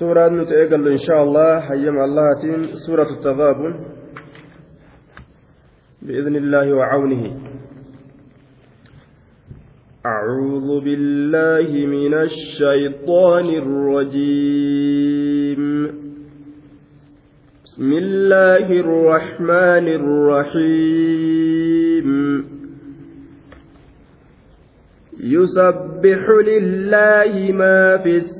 سورة نتأجل إن شاء الله حيما الله سورة التغابن بإذن الله وعونه. أعوذ بالله من الشيطان الرجيم. بسم الله الرحمن الرحيم. يسبح لله ما في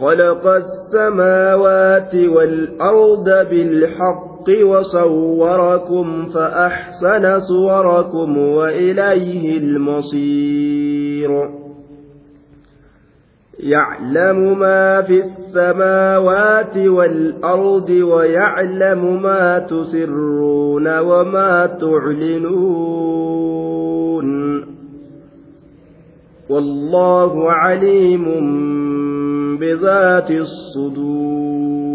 خلق السماوات والأرض بالحق وصوركم فأحسن صوركم وإليه المصير. يعلم ما في السماوات والأرض ويعلم ما تسرون وما تعلنون. والله عليم بذات الصدور.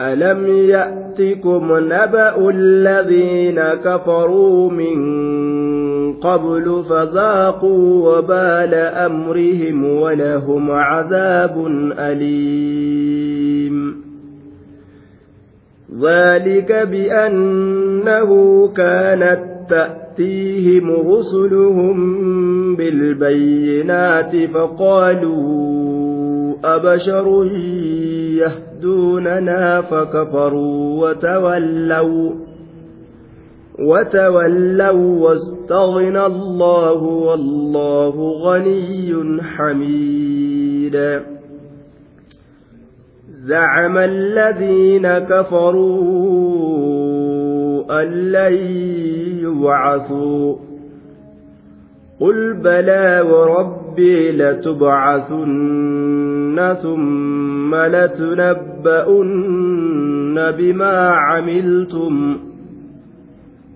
ألم يأتكم نبأ الذين كفروا من قبل فذاقوا وبال أمرهم ولهم عذاب أليم. ذلك بأنه كانت تأتيهم رسلهم بالبينات فقالوا أبشر يهدوننا فكفروا وتولوا وتولوا واستغنى الله والله غني حميد. زعم الذين كفروا أن لن يبعثوا قل بلى وربي لتبعثن ثم لتنبؤن بما عملتم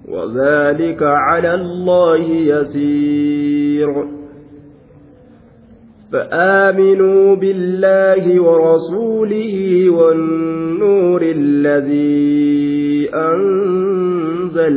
وذلك على الله يسير فآمنوا بالله ورسوله والنور الذي أنزلنا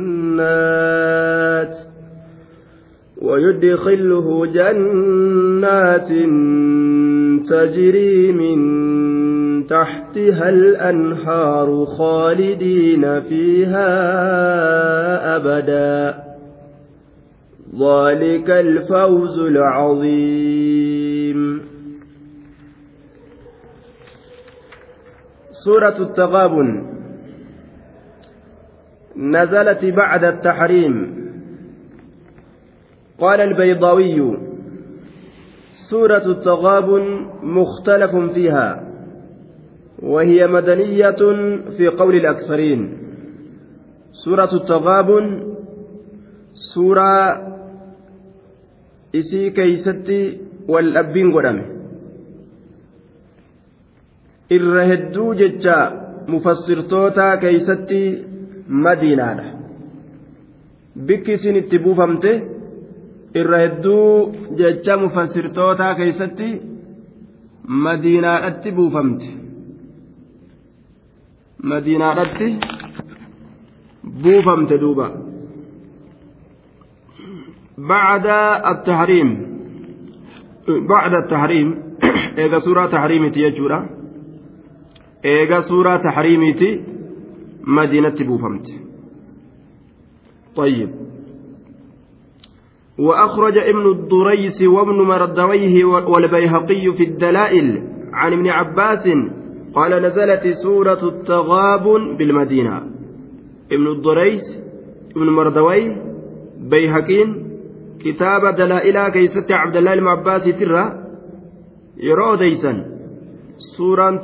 ويدخله جنات تجري من تحتها الأنهار خالدين فيها أبدا. ذلك الفوز العظيم. سورة التغابن. نزلت بعد التحريم. قال البيضاوي سورة التغابن مختلف فيها وهي مدنية في قول الأكثرين. سورة التغابن سورة إسي كيستي والأبين قدم الرهدو ججا مفسرتوتا كيستي مدينة بكي سن اتبوفمته irra hedduu jecha mufassirtootaa keeysatti madiinaadhatti buufamte madiinaadhatti buufamte duuba بعد التحريم بعد التحريم إيجا سورة تحريمتي يجورا إيجا سورة تحريمتي مدينة بوفمت. طيب. وأخرج ابن الدريس وابن مردويه والبيهقي في الدلائل عن ابن عباس قال نزلت سورة التغابن بالمدينة. ابن الدريس ابن مردوي بيهقين كتاب دلائل كيست عبد الله بن عباس ترى يرى ديسا. سورة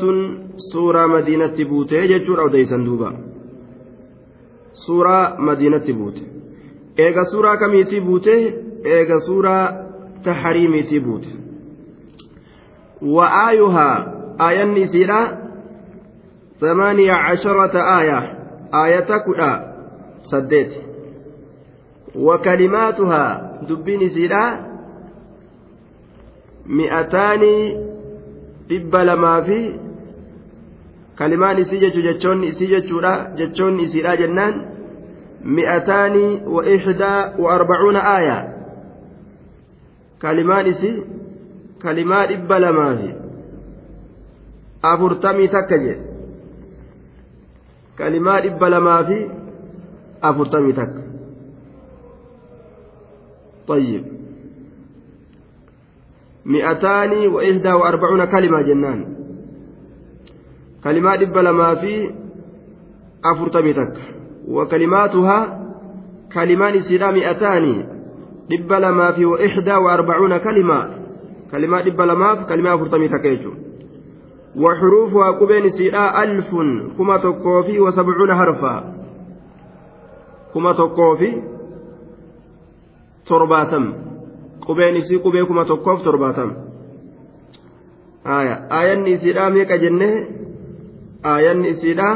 سورة مدينة بوتي جتشور أو ديسا دوبا. سورة مدينة بوتي إيغا سورة كميتي بوتي إيغا سورة تحريميتي بوتي وآيها آية نسيرة ثمانية عشرة آية آية كلا سديت وكلماتها دبين نسيرة مئتان dhibba lamaa fi jechu jechoonni isii jechuudha jechoonni isiidha jennaan mi'ataani wa ixdaa wa arbacuuna aaya kalimaan isii kalimaa dhibba lamaa fi afurtamii takka jedhe kalimaa dhibba lamaa fi afurtamii takka طيب مئتان وإحدى وأربعون كلمة جنان كلمات دب لما في أفرتمي تك وكلماتها كلمان سيرا مئتان دب لما في وإحدى وأربعون كلمة. كلمات دب لما في كلمة أفرتمي تكيجو وحروفها كبين سيرا ألف. كما تكوفي وسبعون حرفا. كما تكوفي ترباتم. qubeen isii qubee kuma tokkoof torbaatama aayanni isiidhaa meeqa jenne aayanni isiidhaa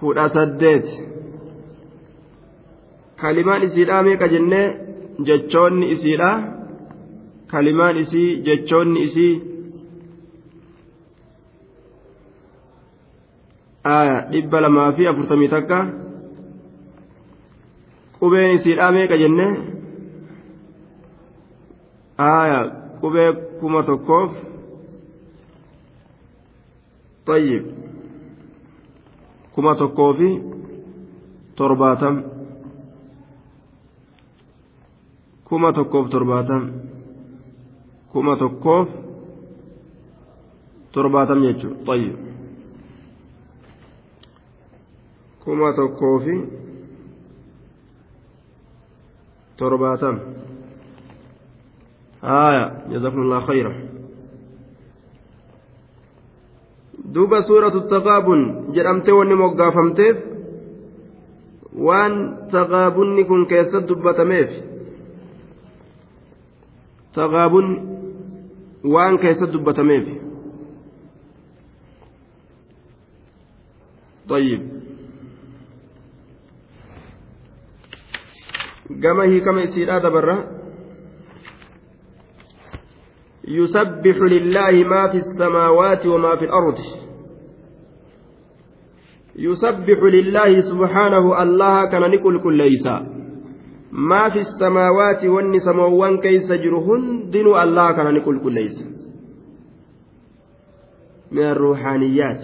kudha saddeet kalimaan isiidhaa meeqa jenne jechoonni isiidhaa kalimaan isii jechoonni isii dhibba lamaa fi afurtamii takka qubeen isiidhaa meeqa jenne aya qubee kuma tokkoof طيب tokkoo fi torbaatam kuma tokkoof torbaatam kuma tokkoof torbaatam jechuun طيب kuma tokkoo fi torbaatam haya jazakumullah khayra duuba suuratu taqaabun jedhamtee wanni moggaafamteef waan taqaabunni kun keessatti dubbatameef taqaabun waan keessatti dubbatameef طيب gama hiikama isiidhaa dabarra يسبح لله ما في السماوات وما في الأرض. يسبح لله سبحانه الله كان نقول كل ليس ما في السماوات والنسموان كيس جرهن دين الله كان نقول كل ليس من الروحانيات.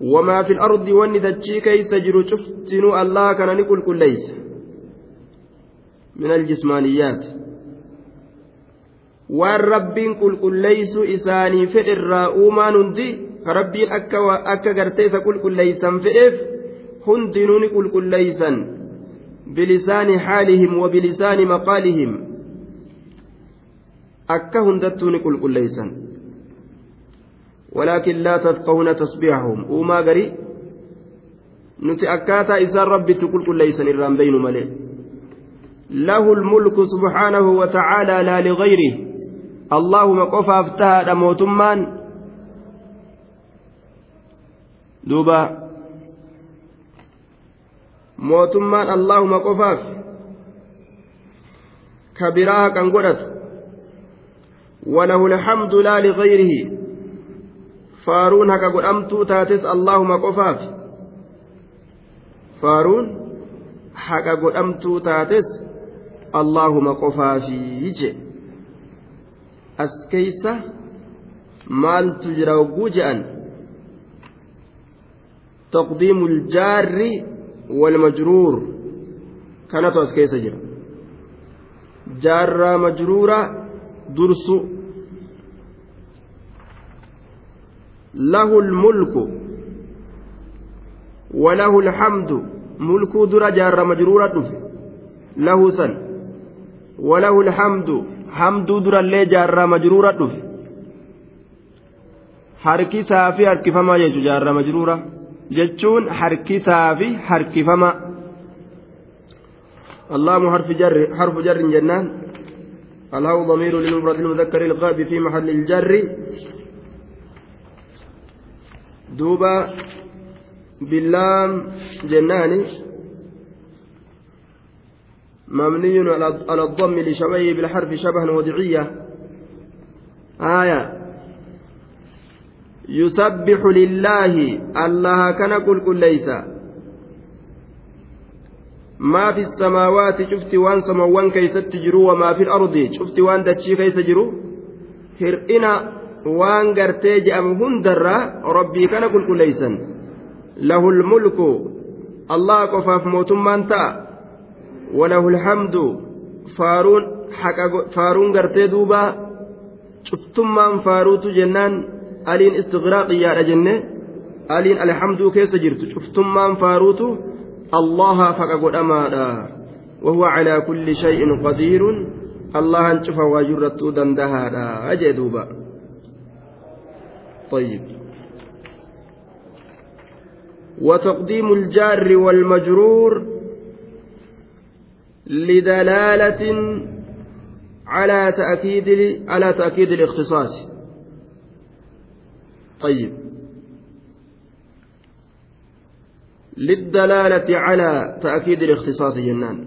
وما في الأرض والندتشي كيس جرو شفتن الله كان نقول كل ليس من الجسمانيات. Waan rabbiin qulqulleeysu isaanii fedherraa uumaan hundi ka rabbiin akka gartee isa qulqulleeysan fedheef hundinuu ni qulqulleeysan bilisaani xaalihim wa bilisaani maqaalihim akka hundattuu ni qulqulleeysan ولكن لا تفقهون تسبيحهم وما قري نتي أكاتا إسان ربي تقول كل ليس الرام بين ملئ له الملك سبحانه وتعالى لا اللهم قفا افتهد موتمان دوبا mootummaan allahuma qofaaf kabiraa kan godhatu walahu lhamdu laa ligayrihi faaruun haka godhamtuu taates allahuma qofaaf faaruun haqa godhamtuu taates allahuma qofaafii je as keeysa maaltu jira hogguu je'an taqdiimu aljaarri والمجرور keessa jira jaarraa majruura dursu lahu lmulku walahu lhamdu mulkuu dura jaarra majruura dhufe lahu san walahu lhamdu hamduu durallee jaarraa majruura dhufe harkisaa fi harkifamaa jechuun jaarraa majruura jechuun harkisaa fi harkifamaa اللام حرف جر حرف جر جنان الهو ضمير للمفرد المذكر الغائب في محل الجر دوبا باللام جنان مبني على الضم لشبهه بالحرف شبها وضعية آية. يسبح لله. الله كان قل قل ليس. ما في السماوات شفت وان سموان كيست جرو وما في الأرض شفت وان دتشي كيس جرو. هرئنا وان قرتي أم هندرا ربي كان قل ليسا. له الملك. الله قفاف موتمان تأ وله الحمد. فارون حق فارون قرتي دوبا. شفتمان فاروت جنان. ألين استغراق يا جنة. ألين الحمد كيس جرت شفتمان فاروت الله فقد أمانا. وهو على كل شيء قدير. الله انشف وجرت دندها دوبا. طيب. وتقديم الجار والمجرور. لدلالة على تأكيد على تأكيد الاختصاص. طيب. للدلالة على تأكيد الاختصاص جنان.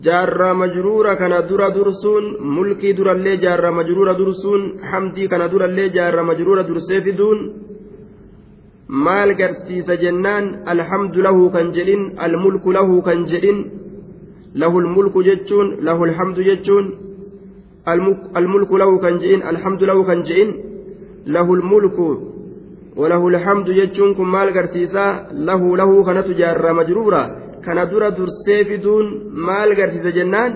جار مجرورة كان درا درسون ملكي درا اللي جار مجرورة درسون حمدي كان درا اللي جار مجرورة درسيف دون. Maal garsiisa jennaan alhamdu lahu kan jedhin almulku lahu kan jedhin lahu lmulku jechuun lahu alhamdu jechuun almulku lahu kan jedhin alhamdu lahu kan jedhin lahu lmulku walahu alhamdu jechuun kun maal garsiisa lahu lahu kanatu jaarraa majruura kana dura dursee fiduun maal garsiisa jennaan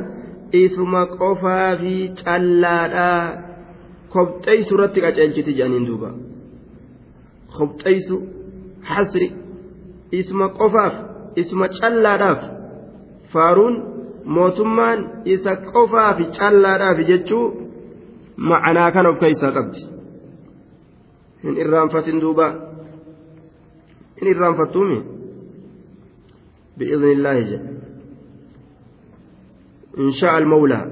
isuma qofaa fi callaadha kobxeeysu irratti qaceelchiti jedhaniin duuba kobxeeysu hasri isuma qofaaf isuma callaadhaaf faaruun mootummaan isa qofaaf callaadhaaf jechuu ma'anaa kana of keessaa qabdi hin irraanfatin duuba hin irraanfattuumi بإذن الله جل إن شاء المولى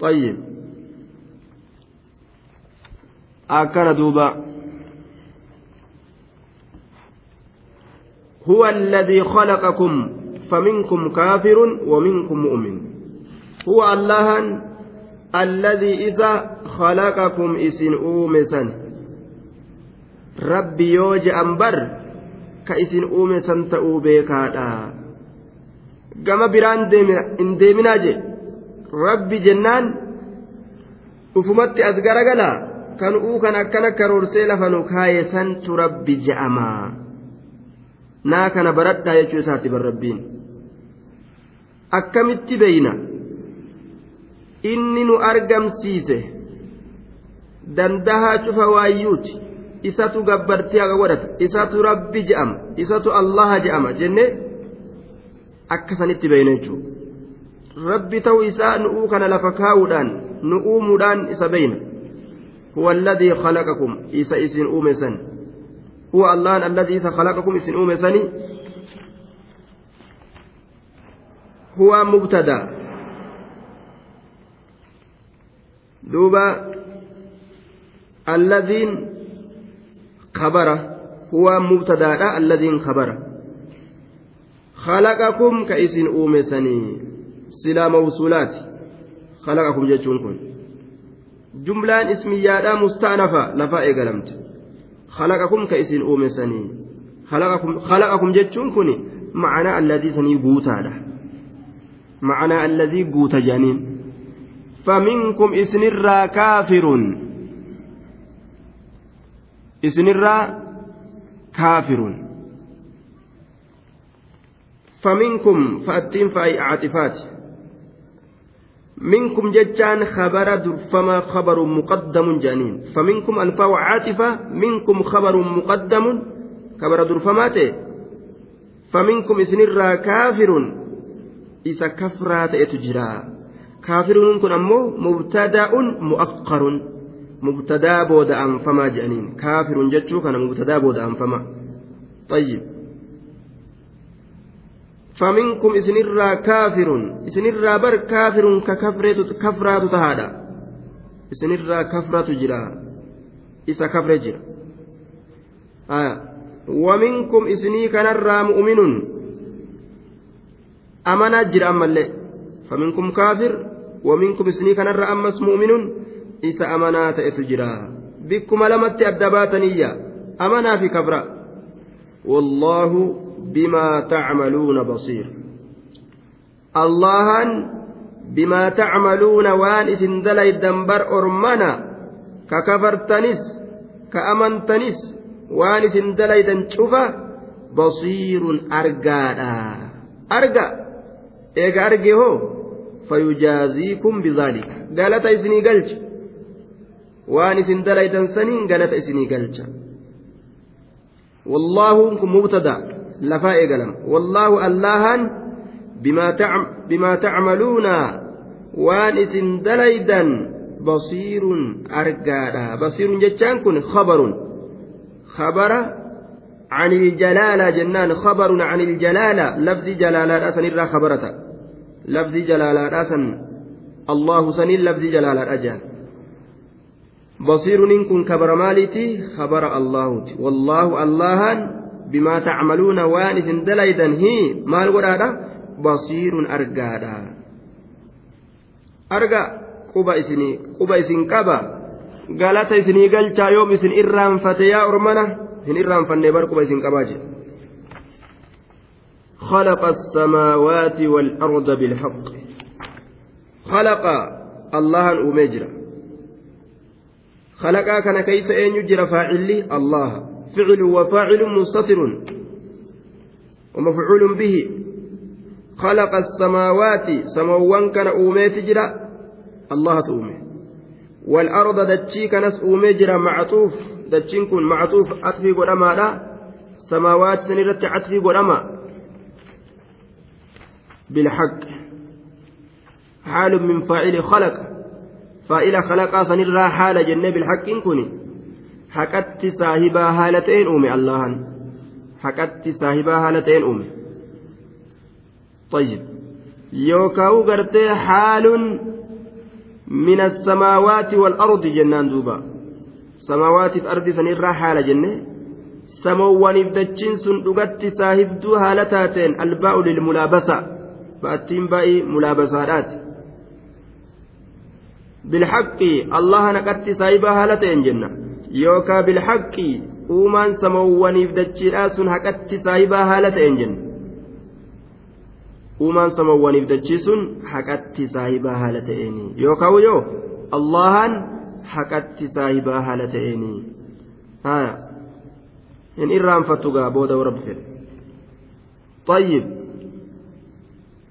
طيب أكن دوبا هو الذي خلقكم فمنكم كافر ومنكم مؤمن هو الله الذي إذا خلقكم إسن أومسا ربي يوج أنبر كإسن أومسا gama biraan hin deeminaa je rabbi jennaan ufumatti as garagalaa kan uu kan akkana karoorsee lafa nu kaaye santu rabbi je'amaa naa kana baradhaa jechuu isaati barrabbiin. Akkamitti beeyna? Inni nu argamsiise dandahaa cufa waayyuuti isatu gabbartii haqa godhata. Isatu rabbi je'ama. Isatu allaha je'ama jennee akka sanitti beeyna jechuudha rabbi ta'uu isaa nu'uu kana lafa kaa'uudhaan nu'uumuudhaan isa beeyna. Huwa alladhii khalaqakum. Isa isin uume san. هو الله الذي خلقكم إسن أومسني هو مبتدأ. دوبا الذين خبره هو مبتدأ الذين خبره خلقكم كإسن أومسني سلا موصولات. خلقكم جتشون كن jumlaan ismiyyaadhaa mustaanafa lafaa eegalamte khalaqakum ka isin uumesanii khalaqakum jechuun kun ma'anaa alladii sanii guutaadha ma'anaa alladii guuta jedhaniin faminkum isinirraa kaafirun isinirraa kaafirun فمنكم فأتين فأي منكم جتان خبر درفما خبر مقدم جانين فمنكم الفاء عاطفة منكم خبر مقدم خبر درفمات. فمنكم إسنر كافر إذا كفرات إتجرا كافر كن أمو مبتدأ مؤخر. مبتدأ بود أنفما جانين كافر جتشو كان مبتدأ بود أنفما. طيب. فمنكم إسنرا كافر إسنرا بر كافر ككفرات تهادا. إسنرا كفرة جرا. إسا كفر جرا. آه. ومنكم إسني كنرا مؤمن أمنا جرا أما اللي. فمنكم كافر. ومنكم إسني كنرا أمس مؤمن إسا أمنا تأتجرا بكم لمت أدباتنية. أمنا في كفرة. والله بما تعملون بصير waan isin dalaydan bar ormana ka kafartanis ka amantanis waan isin dalaydan cufa basiirun argaadha arga eega arge hoo fayujaaziikum bidaalika galata isinii galcha waan isin dalaydan saniin galata isinii galcha wallaahu kun mubtada lafaa eegalama wallaahu allahan bimaa tacmaluuna waan isin dalaydan basiirun argaadha basiirun jechaan kun khabarun khabara عن الجلالة جنان خبر عن الجلالة. لفظ جلالة أسن الرا خبرة لفظ جلالة أسن الله سنين لفظ جلالة أجان بصير إن كن كبر مالتي خبر الله. والله اللهان waan isin dalaydan hi maal godhaadha basiirun argaadha arga quba isinii quba isin qaba galata isinii galchaa yoom isin irraanfate yaa ormana hin irraanfanne bar quba isin qabaa jedhe خلق السماوات والأرض بالحق خلق الله أمجرا خلق كان كيس أن يجرى فاعلي الله فعل وفاعل مستتر. ومفعول به خلق السماوات سموان كان أوميت جرا الله تؤمي. والأرض دتشي كنس أومي جرا معطوف. دتشين كن معطوف أطفي قدما لا. سماوات سنرت عطفي قدما. بالحق. حال من فاعل خلق. فاعل خلق سنرى حال جنة بالحق كني haqatti saahibaa haala ta'een uume allahan. Haqatti saahibaa haala ta'een uume. طيب يوكاو غرتي حال من السماوات والأرض جنان دوبا سماوات الأرض سنرى حال جنة سموان بدجين سن دغت صاحب دو حالتاتين الباء للملابسة فأتين باء ملابسات بالحق الله نكت صاحب حالتين جنة yookaan bilhaqqi uumaan samawwaniif dachiidhaa sun haqatti saahibaa haala ta'een jenna uumaan samawwaniif dachii sun haqatti saahibaa haala ta'eeni yookaan yoo allahan haqatti saahibaa haala ta'eeni haya hin irraanfattu gaa booda warra fedhe طيب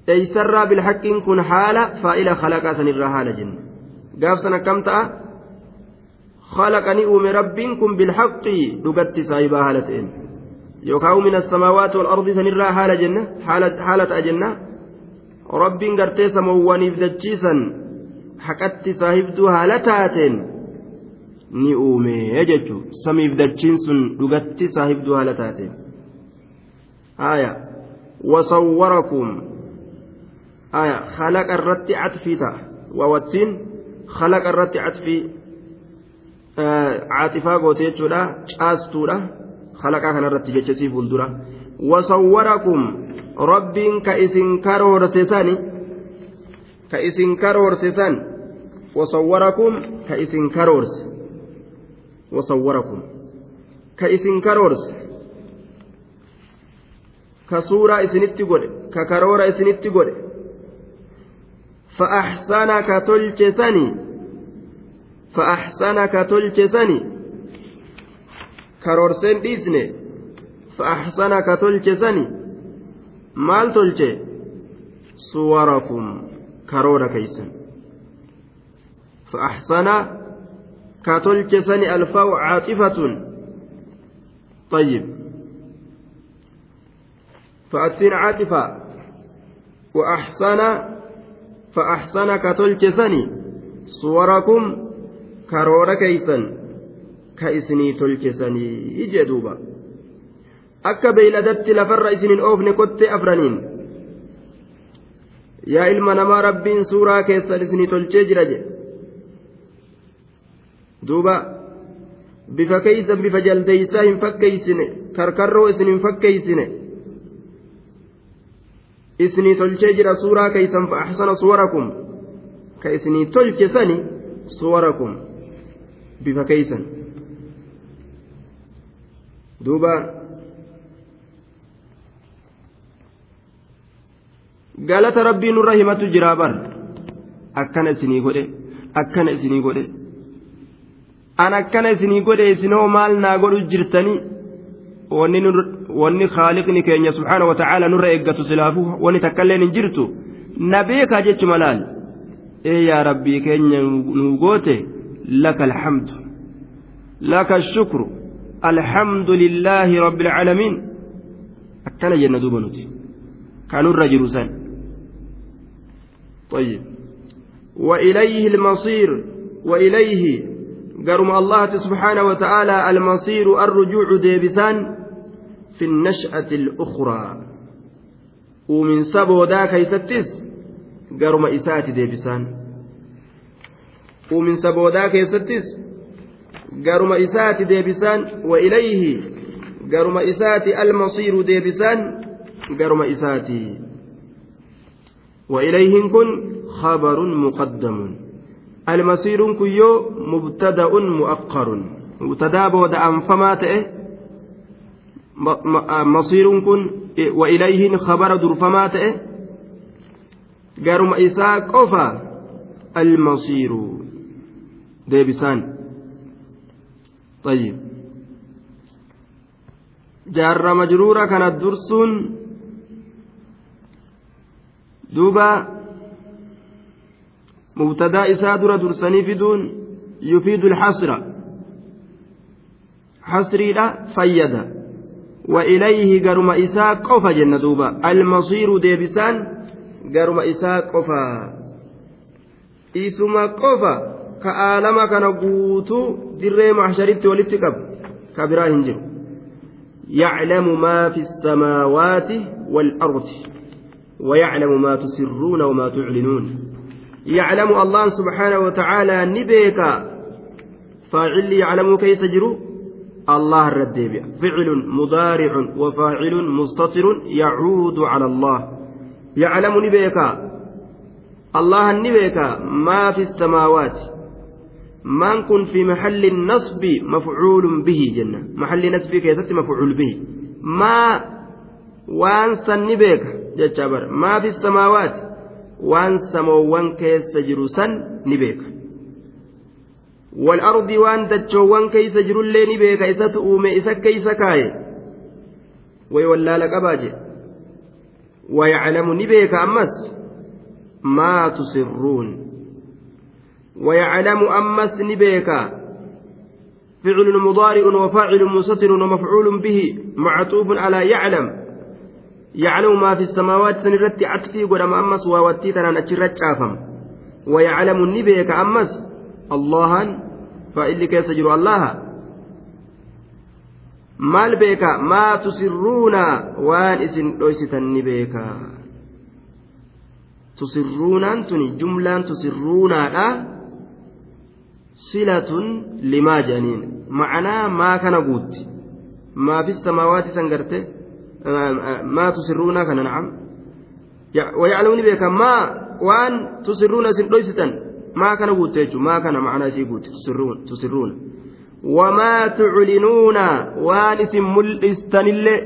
eeysarraa bilhaqqiin kun haala faa'ila khalaqaa sanirraa haala jenna gaaf sana kam ta'a خلقني أومي ربكم بالحق دقت سايبا هالتين يوكاو من السماوات والأرض سنرى حالة جنة حالة, حالة أجنة رب قرتي سموانيف دجيسا حكت صاحبتو هالتاتين dachiin sun dhugatti saahibduu haala taate aya wasawwarakum aya khalaqa irratti catfii ta'a waawattiin khalaqa irratti catfii caaxifaa goote jechuudha caastuudha halaqaa kanarratti jechasii fuuldura wasawwarakum rabbiin ka isin karoorse sani ka isin karoorse san wasawwarakum ka isin karoorse wasawwarakum ka isin karoorse ka suuraa isinitti godhe ka karoora isinitti godhe fa axsana ka tolche sanii فأحسن كتلجسني كرورسين ديسني فأحسن كتلجسني maal tolche suwarakum karoora keeysan فأحسن كتلك سني الفاء عاطفة طيب. فأتين عاطفة. وأحسن فأحسن كتلك سني صوركم كرور كيسا كإسني تلك سني يجدوبا akka beeyladatti lafarra isinin oofne kotte afraniin yaa ilma namaa rabbiin suuraa keessan isinii tolchee jira jedhe duuba bifa keeysan bifa jaldeeysaa hin fakkeeysine karkarroo isin hin fakkeeysine isinii tolchee jira suuraa keeysan fa axsana suwarakum ka isinii tolche sani suwarakum bifa keeysan duuba galata rabbii nurra himatu jiraa bar akkana isinii godhe akkana isinii godhe an akkana isinii godhe isinoo maal naa godhu jirtanii wanni khaaliqni keenya subhaana wa nurra eeggatu silaafuu wanni takkailleen hin jirtu na beekaa jechuma laal ee yaa rabbii keenya nu goote alhamdu laka ashukru alhamdu lillaahi rabbi alcaalamiin akkana jenna duuba nuti kanurra jiru san طيب. وإليه المصير وإليه قرم الله سبحانه وتعالى المصير الرجوع ديبسان في النشأة الأخرى. ومن سبو دا كيستس قرم إسات ديبسان. ومن سبو دا كيستس قرم إسات ديبسان وإليه قرم إسات المصير ديبسان قرم إساتي وإليه كن خبر مقدم المصير كيو مبتدأ مؤخر مبتدأ بود أنفمات مصير كن وإليه خبر درفمات قرم إساء قفا المصير ديبسان طيب جار مجرورة كانت درسون duuba mubtadaa isaa dura dursanii fiduun yufiidu alxasra xasriidha fayyada ilayhi garuma isaa qofa jenna duuba almasiiru deebisaan garuma isaa qofa isuma qofa ka kana guutuu dirree walitti qabu ka biraa hin jiru. ويعلم ما تسرون وما تعلنون يعلم الله سبحانه وتعالى نبيك فاعل يعلم كيف جرو الله الرديب فعل مضارع وفاعل مستتر يعود على الله يعلم نبيك الله النبيك ما في السماوات من كن في محل النصب مفعول به جنة. محل نصب كيست مفعول به. ما jecha bara maa fi samaawaati waan samoowwan keessa jiru san ni beeka والأرض وان دجوان كيس جرولي نبيك إسات أومي إسا كيس كاي ويولى لك أباجي. ويعلم نبيك أمس. ما تسرون. ويعلم أمس نبيك فعل مضارع وفاعل مستتر ومفعول به معطوف على يعلم. يعلم ما في السماوات سنرت عطفي قدام أمس ووتي تنان أتشرت شافم. ويعلم النبيك أمس الله فإلي كيس جرو الله maal beeka maa tusirruuna waan isin dhoysitan ni beeka tusirruunaan tuni jumlaan tusirruunaadha silatun limaa jedhaniin ma'anaa maa kana guutti? Maafis samaawaati san garte? Maa tusirruuna kana na'am wayaclamuni beeka maa waan tusirruuna isin dhoysitan maa kana guutte jechuun maa kana ma'anaa isii guutte tusirruuna. Wamaa tuclinuuna waan isin mul'istanillee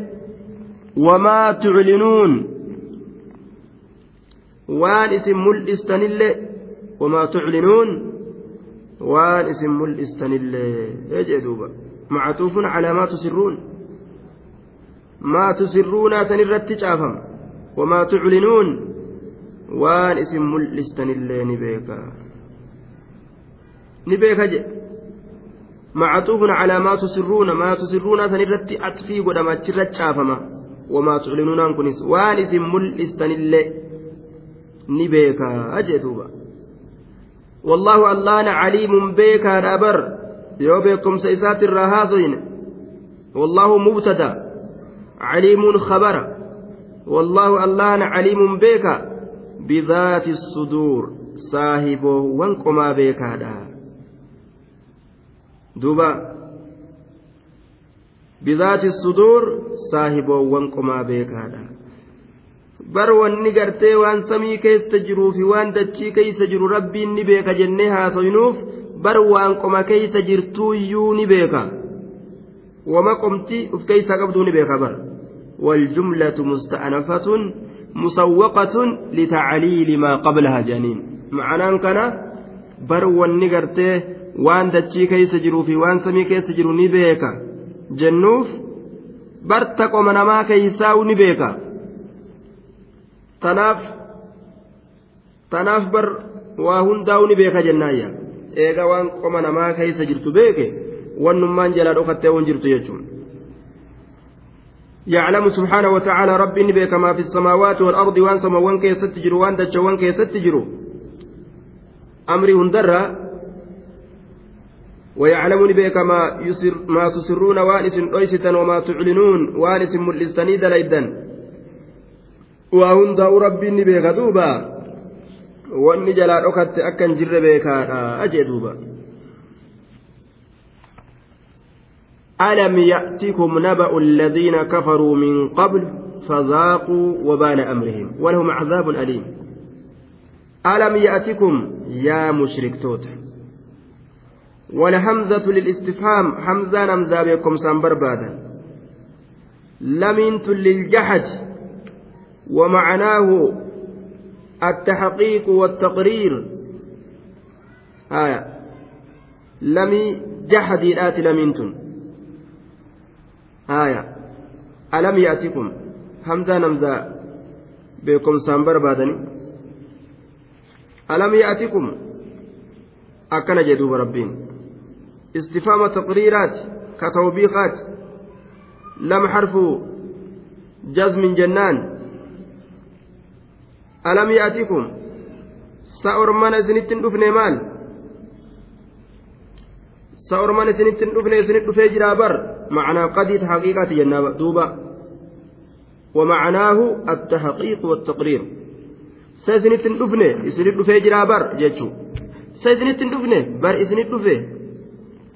wamaa tuclinuun waan isin mul'istanillee wamaa tuclinuun waan isin mul'istanillee jee duuba. Macaatuufuun calaamaa tusirruun? Maa tusirruunaa san irratti caafama? Wamaa tuclinuun? Waan isin mul'istanillee ni beeka. Ni beeka je macaatuufuun calaamaa tusirruuna? Maa tusirruunaa san irratti atfii godhama achirra caafama? Wamaa tuclinuunaan kunis waan isin mul'istanillee ni beeka jee duuba. والله الله عليم بيكا نبر يوبيكم سيسات الرهاصين والله مبتدا. عليم خبر. والله الله عليم بيكا بذات الصدور. صاحبه وانكما بيكا دا duuba bizaati suduur saahiboowwan qomaa beekaadha bar wanni gartee waan samii keessa jiruu fi waan dachii keessa jiru rabbiin ni beeka jennee haasoynuuf bar waan qoma keessa jirtuu iyyuu ni beeka wama qomti uf keeysaa qabduu ni beeka bar والجملة مستأنفة مسوقة لتعليل ما قبلها جانين معناه كان بر والنقرته waan dachii keessa jiruu fi waan samii keessa jiru ni beeka jennuuf barta qoma namaa keeysaa'u ni beeka tanaaf tanaaf bar waa hundaa'u ni beeka jennaayya eega waan qoma namaa keessa jirtu beeke wannummaan jalaa dhokattee won jirtu jechuun يعلم سبحانه وتعالى ربي بك ما في السماوات والأرض وان سما وان كي ستجر وان دج وان كي ستجر أمري هندرة ويعلمني بك ما, يسر ما تسرون وانس أيستا وما تعلنون وانس ملستني دليدا وهند ربي بك دوبا wanni jalaa dhokatte akkan jirre beekaadha ajee duuba ألم يأتكم نبأ الذين كفروا من قبل فذاقوا وبال أمرهم ولهم عذاب أليم. ألم يأتكم يا مشرك توتر والهمزة للاستفهام حمزة نمزة بكم سنبر بادا لمنت للجحد ومعناه التحقيق والتقرير. آية. لم جحد الآت لمنت. آية. ألم يأتكم؟ همزة نمزة. بكم سنبر بادا ألم يأتكم؟ أكن جدوب ربين. استفهام تقريرات كتوبيخات لم حرف جزم جنان. ألم يأتكم سأرمنا سنتين دفن مال سأرمنا سنتين دفن سنت دفن جرابر معنى قديت حقيقة جنة دوبا ومعناه التحقيق والتقرير سيسنتين دفن سنت دفن جرابر جيتشو سيسنتين دفن بر سنت دفن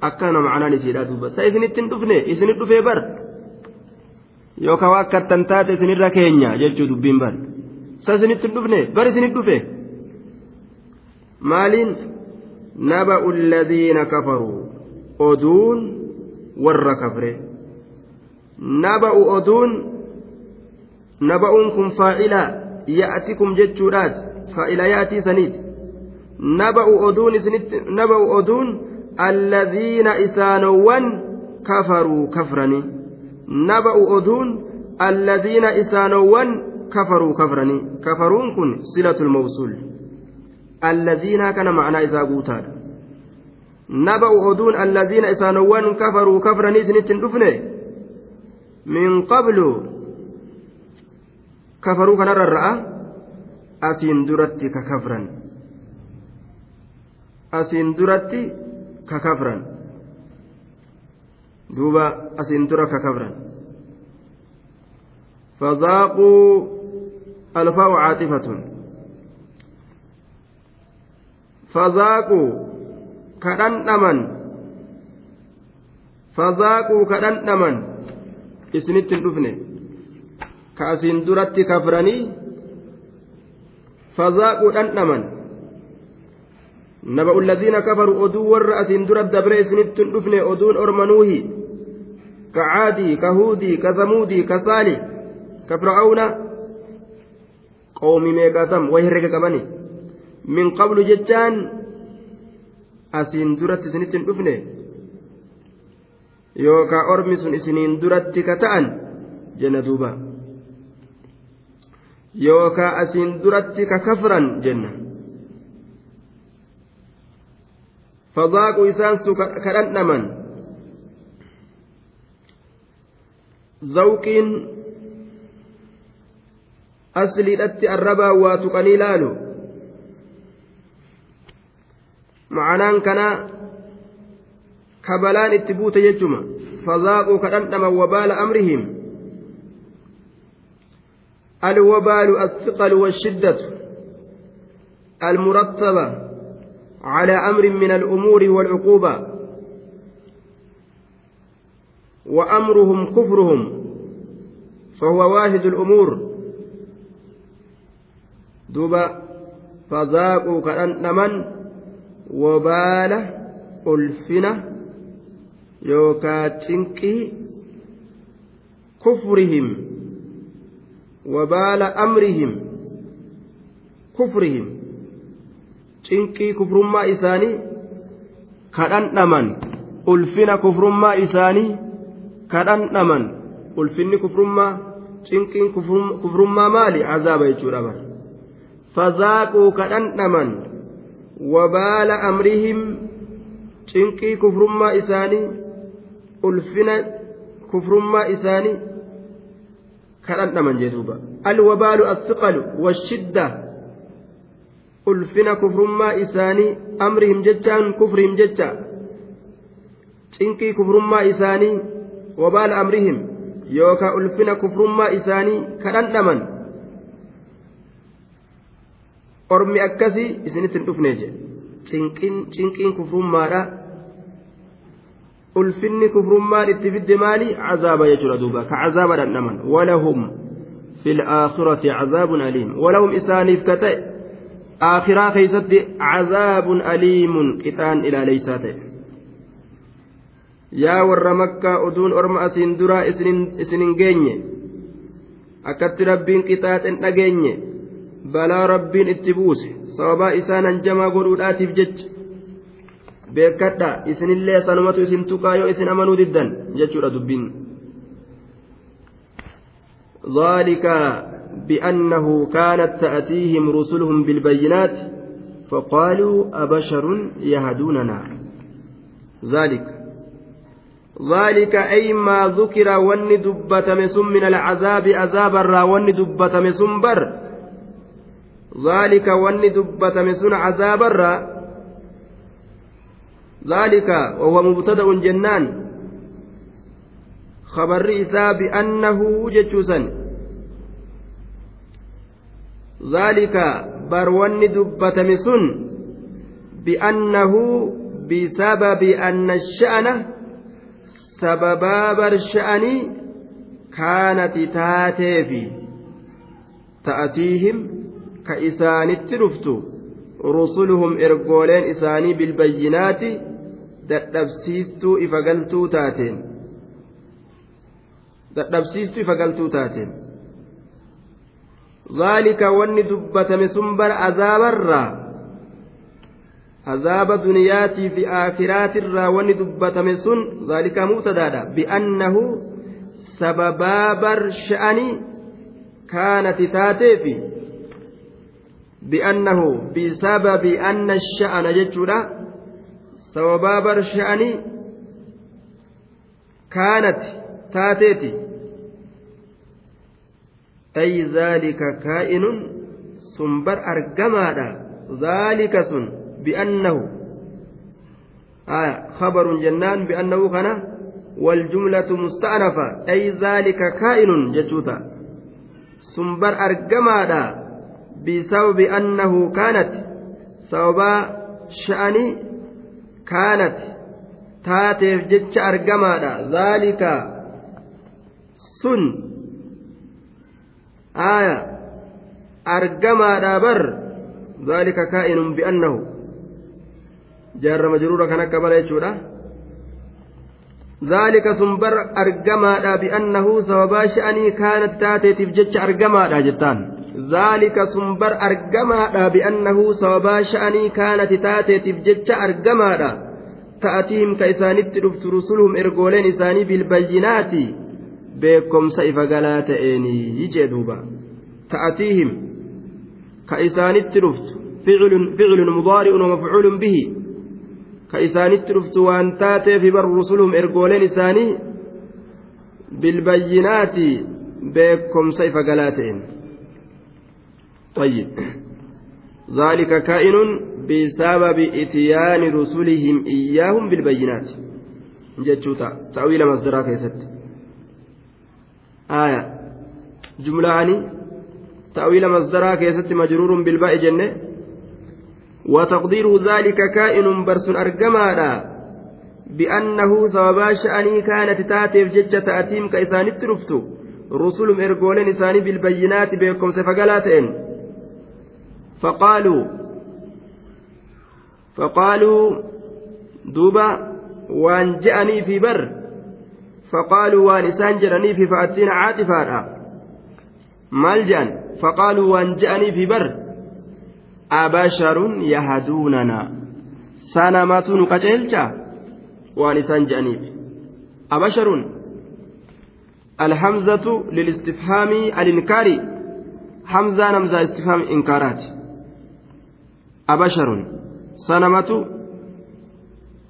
akkana macnaan isiidha duuba sa isinitti hin dhufne isinit dhufee bar yookaan waa akkattan taate isinirra keenya jechuu dubbiin bar sa isinitti hin dhufne bar isinit dhufe maaliin naba'u alladhiina kafaruu oduun warra kafre naba'u oduun naba'uun kun faa'ila ya'atikum jechuudhaati faa'ila ya'atii saniiti naba'u oduun isinitti naba'u oduun الذين إسانوان كفروا كفرني نبأ أذون الذين إسانوان كفروا كفرني. كفرون كن صلة الموصول. الذين كان معنى إذا قوتان نبأ أذون الذين إسانوان كفروا كفرني سنت دفنه. من قبل كفروا كان الرأى أسين درتي ككفرا أسين درتي kakafran duuba asiin dura kakafran فذاقوا الفاء عاطفة. فذاقوا كدن أمن فذاقوا كدن أمن إسنت الدفن كأسين درت كفرني. فذاقوا دن أمن نبأ الذين كفروا أدو ور أسين در الدبر إسنت دفن أدون أرمنوه كعادي كهودي كثمودي كصالح كفرعون. قوم ميقاتم ويهرق كماني من قبل جتان أسين درت إسنت دفن yookaan ormi sun isiniin duratti ka ta'an jenna duuba yookaa asiin duratti ka kafran jenna su ka dhandhaman zawqiin asliidhatti arrabaa waa tuqanii laalu macanaan kanaa kabalaan itti buute jechuma. فذاقوا كأنما وبال أمرهم الوبال الثقل والشدة المرتبة على أمر من الأمور والعقوبة وأمرهم كفرهم فهو واحد الأمور دوبا فذاقوا كأنما وبال ألفنه yookaa cinqii kufrihim wabaala amrihim kufrihim cinqii kufrummaa isaanii kadhandhaman ulfina kufrummaa isaanii kadhandhaman ulfinni kufrummaa cinqiin kufrummaa maali cazaaba jechuudha bara fazaaquu kadhandhaman wabaala amrihim cinqii kufrummaa isaanii ulfina kufrummaa isaanii kadhandhaman jechuudha alwabaalu asiqalu washidda ulfina kufrummaa isaanii amrihim jechaan kufrihim jecha cinqii kufrummaa isaanii wabaala amrihim yookaan ulfina kufrummaa isaanii kadhandhaman ormi akkasii isinitti hin dhufne jedhe cinqiin kufrummaadha. ulfinni kufrummaan itti fidde maali cazaaba jechuudha duuba ka cazaaba dhandhaman walahum fi laakhirati cazaabun aliim walahum isaaniif ka ta'e aakhiraa keeysatti cazaabun aliimun qixaan ilaaleysaa ta'e yaa warra makkaa oduun orma asiin duraa isinin geenye akkatti rabbiin qixaaxen dhageenye balaa rabbiin itti buuse sababaa isaan hanjamaa godhuudhaatiif jecha beekadha isinillee sanumatu isin tuqaa yoo isin amanuu diddan jechuudha dubbiin ذلك بأنه كانت تأتيهم رسلهم بالبينات فقالوا أبشر يهدوننا ذلك ذلك أي ما ذكر ون دبة مسم من العذاب عذاب الرا ون دبة مسم بر ذلك ون دبة مسن عذاب الرا. ذلك وهو مبتدأ جنان. خبر إساء بأنه جتشوسا ذلك برون دبة مسن بأنه بسبب أن الشأن سببا برشأني كانت تاتيفي تأتيهم كإسان الترفتو رسلهم إرقولين إساني بالبينات dadhabsiistuu ifa galtuu taateen dadhabsiistuu ifa galtuu taateen ذلك wanni dubbatame sun bara azaabarraa azaaba duniyaatii fi aakhiraatirraa wanni dubbatame sun zaalika mubtadaadha bi'annahu sababaa bar sha'anii kaanati taateefi bi'annahu bisababi anna sha'ana jechuudha sababaa barsha'anii kaanat taateeti ay zaalika kaa'inun sun bar argamaadha zaalika sun bi'annahu خبر جنان بأنه كان والجملة مستأنفة أي ذلك كائن جتوتا سنبر أرجمادا بسبب أنه كانت سبب شأني kaanat taateef jecha argamaadha zaalika sun aaya argamaadha bar zaalika kaa'inun bi'annahu jaarra majruura kan akka bala jechuudha zaalika sun bar argamaadha bi'annahu sababaa sha'anii kaanat taateetiif jecha argamaadha jettaan zaalika sun bar argamaadha bi'annahu sababaa sha'anii kaanati taateetiif jecha argamaadha ta'atiihim ka isaanitti dhuftu rusuluhum ergooleen isaanii bilbayyinaati beekomsa ifa galaa ta'eenii jee duuba تأتيهم كإسان الترفت فعل فعل مضارع ومفعول به كإسان الترفت وأن تاتي في بر رسلهم إرجولين إساني بالبينات بكم سيف قلاتين طيب ذلك كائن بسبب إتيان رسلهم إياهم بالبينات جتشوتا تأويل مصدرها كيست آية جملة أني تأويل مصدرها كيست مجرور بالباء جنة وتقدير ذلك كائن برس أرجمانا بأنه سببا شأني كانت تاتيف ججة تأتيم كإسان الترفتو رسل إرجولين إساني بالبينات بكم سفقلاتين فقالوا فقالوا دوبا وان جاءني في بر. فقالوا وان إسان جرني في فأتينا عاطفا ملجأ فقالوا وان جاءني في بر. أبشر يهدوننا. سنمة نقتلتا وان إسان جانيف أبشر؟ الحمزة للاستفهام الإنكاري حمزة نمزة استفهام إنكارات. أبشر سنمة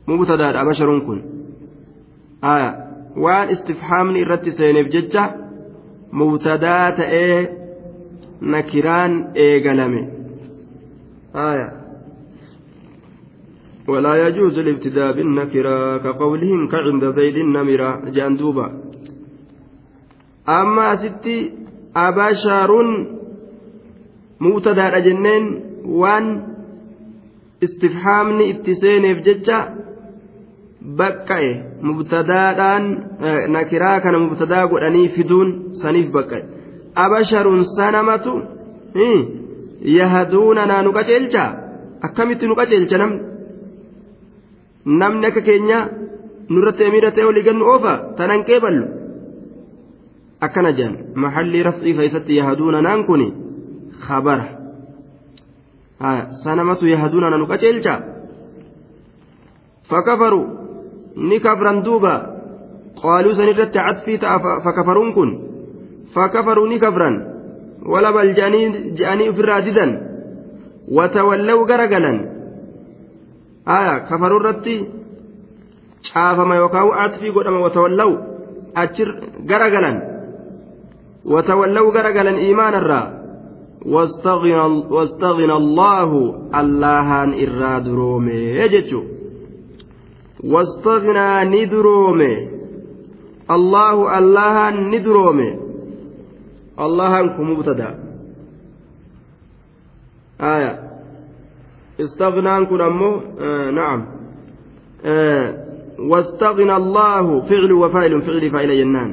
مبتدأ أبشر كن. آية. وان استفهام إرت سينف ججة مبتدأ تأي نكران إيقلمي آية. ولا يجوز الابتداء بالنكرة كقولهم كعند زيد النمرة. جاندوبا أما ستي أبشر مبتدأ جنين وان istifhaamni itti seeneef jecha baqqa'e mubtadaadhaan nakiraa kana mubtadaa godhanii fiduun saniif baqqa'e. Abasharuun sanamatu yahaduunanaa nu qaceelcha akkamitti nu qaceelcha namni namni akka keenya nurratti emiira ta'e olii gannu oofa? Tanan qeeballu. Akkana jedhan maxallii rafcii keessatti yahaduuna naan kun khabara sanamatu yahaduuna nanu qaceelcha fakafaru ni kafran duuba. Qaaluu san irratti cadfii ta'a fakafaruun kun. Fakafaruu ni kafran. Walabal je'anii ofirraa didan. Watawallaw garagalan aya kafaruu irratti caafama yookaan cadfii godhama watawallaw achi garagalan watawallaw garagalan iimaanarraa واستغنى الله اللهان إراد رومي يجتشو واستغنى ندرومي. الله اللهان ندرومي. اللهان كمبتدا آية. استغنى كن أمو؟ آه نعم. آه واستغنى الله فعل وفاعل فعل فاعل جنان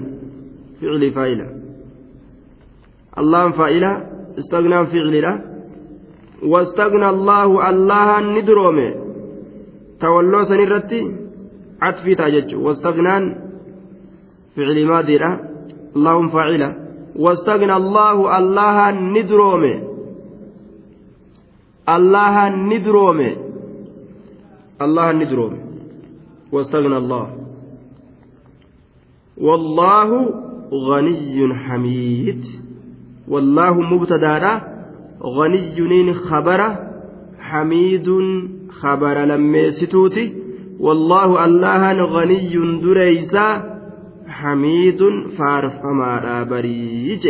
فعل فاعل. اللهم فاعل. استغنى فعل له واستغنى الله الله ندرومه. تولوا سنرتي عطفي تاجج. واستغنى فعل ماضي له اللهم فاعله واستغنى الله الله ندرومه. الله ندرومه. الله ندرومه. واستغنى الله. والله غني حميد. والله مبتدا غني خبر حميد خبر لميستوتي والله الله غني دريسا حميد فارفما بريج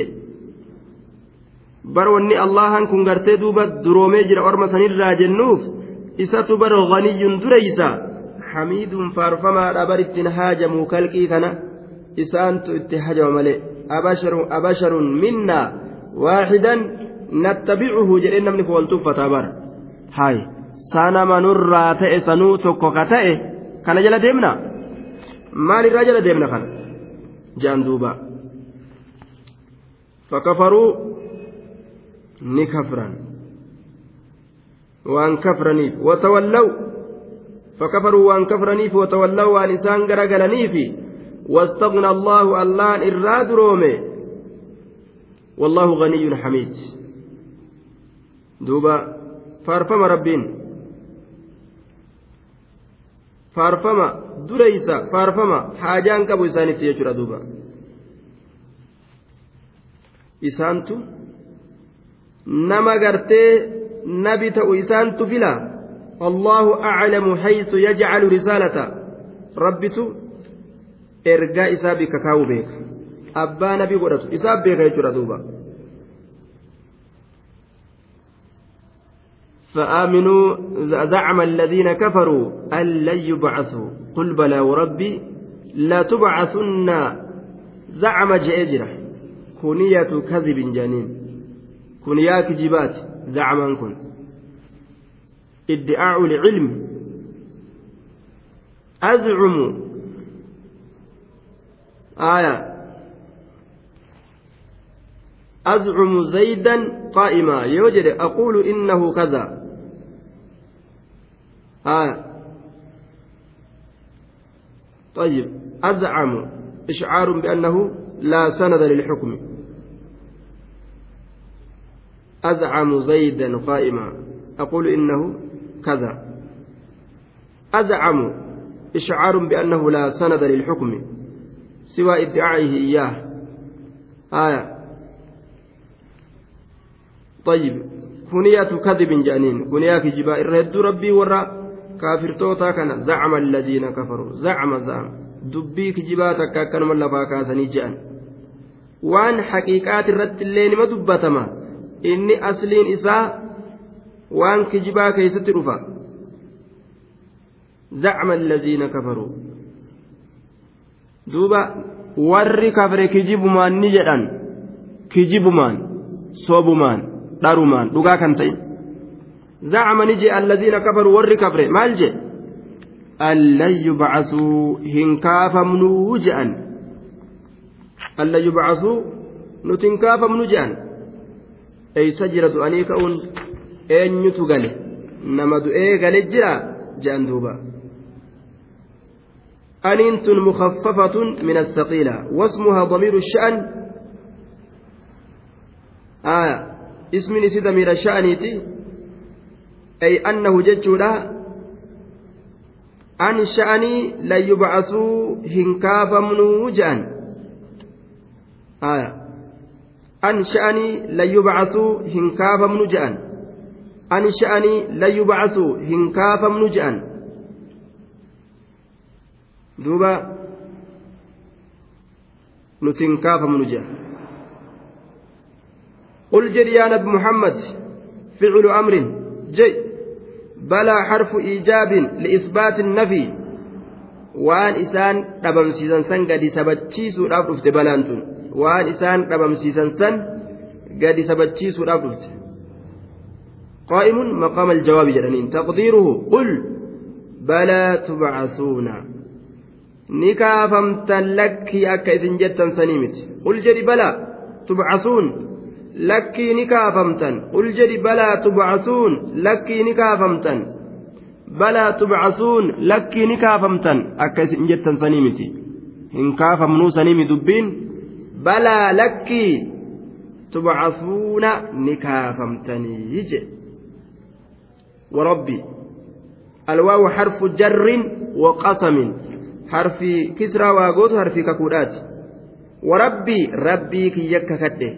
wanni allahan kun gartee duuba duroomee jira orma sanirraa jennuuf isatu bar ganiyyun dureysa hamiidun faarfamaadha bar ittiin haajamu kalqii kana isaantu itti hajama malee abasharun minnaa tuffataa bara haay sanama nurraa ta'e sanuu tokko ka ta'e kana jala deemna maalirraa jala deemna kana jaan duuba fakafaruu ni kafran waan kafraniif watawallaw fakafaruu waan kafraniif watawallaw waan isaan garagalaniifi واستغنى الله الله إراد رومي والله غني حميد دوبا فارفم ربين فارفما دريسا فارفما حاجان كبو إساني تيجر دوبا إسانتو gartee nabi ta'u isaantu fila allahu aclamu haysu yajcalu risaalata rabbitu ergaa isaa bikka kaa'uu beeka abbaa nabi godhatu. Isaaf beeka jechuudha duuba. فآمنوا زعم الذين كفروا أن لن يبعثوا قل بلى وربي لا تبعثن زعم جئجرة كنية كذب جنين كنيا كجبات زعما كن ادعاء العلم أزعم آية أزعم زيدا قائما. يوجد أقول إنه كذا. آه. طيب أزعم. إشعار بأنه لا سند للحكم. أزعم زيدا قائما. أقول إنه كذا. أزعم. إشعار بأنه لا سند للحكم. سوى ادعائه إياه. آية طيب كنية كذب جانين كنية كجباء الرد ربي ورّا kaafirtoota kana zacama alladiina kafaruu zacama za'ama dubbii kijibaa takka akkanuma lafaa kaasanii je'an waan haqiiqaati irratti illee nima dubbatama inni asliin isaa waan kijibaa keeysatti dhufa zacama alladiina kafaruu duuba warri kafre kijibumaan ni jedhan kijibumaan sobumaan dharumaan dhugaa kan ta'in زعم نجي الذين كفروا ور كفر مال جي؟ أن يبعثوا هنكاف منو جأن أن يبعثوا نتنكاف منو جأن أي سجرة أنيك أون أين يتغل نمد إيه غل جرا جأن دوبا. أنت مخففة من الثقيلة واسمها ضمير الشأن. آه. اسم نسي ضمير الشأن أي أنه ججولا أن شأني لا يبعثوا هنكافا منوجا آية أن شأني لا يبعثوا هنكافا منوجا أن شأني لا يبعثوا هنكافا منوجا دوبا نتنكافا منوجا قل جري يا نبي محمد فعل أمر جي بلا حرف إيجاب لإثبات النفي isaan dhabamsiisan san gadi sabachiisuudhaaf dhufte balaan tun waan isaan dhabamsiisan san gadi sabachiisuudhaaf dhufte qaa'imun maqaama aljawaabi jedhaniin taqdiiruhu qul balaa tubcasuuna ni kaafamtan lakkii akka isin jettan sanii miti qul jedhi balaa tubcasuun lakkii ni kaafamtan. Ul jedhi balaa tubcasuun lakkii ni kaafamtan. Balaa tubcasuun lakkii ni kaafamtan. Akka isin jettan sanii miti. Hin kaafamnuu sanii mi dubbiin. Balaa lakkii tubcasuuna ni kaafamtanii jedhe warabbi alwaawu harfu jarrin waqasamin harfi kisraa waagoota harfi kakuudhaati. Warabbii rabbii kiyya kakadhe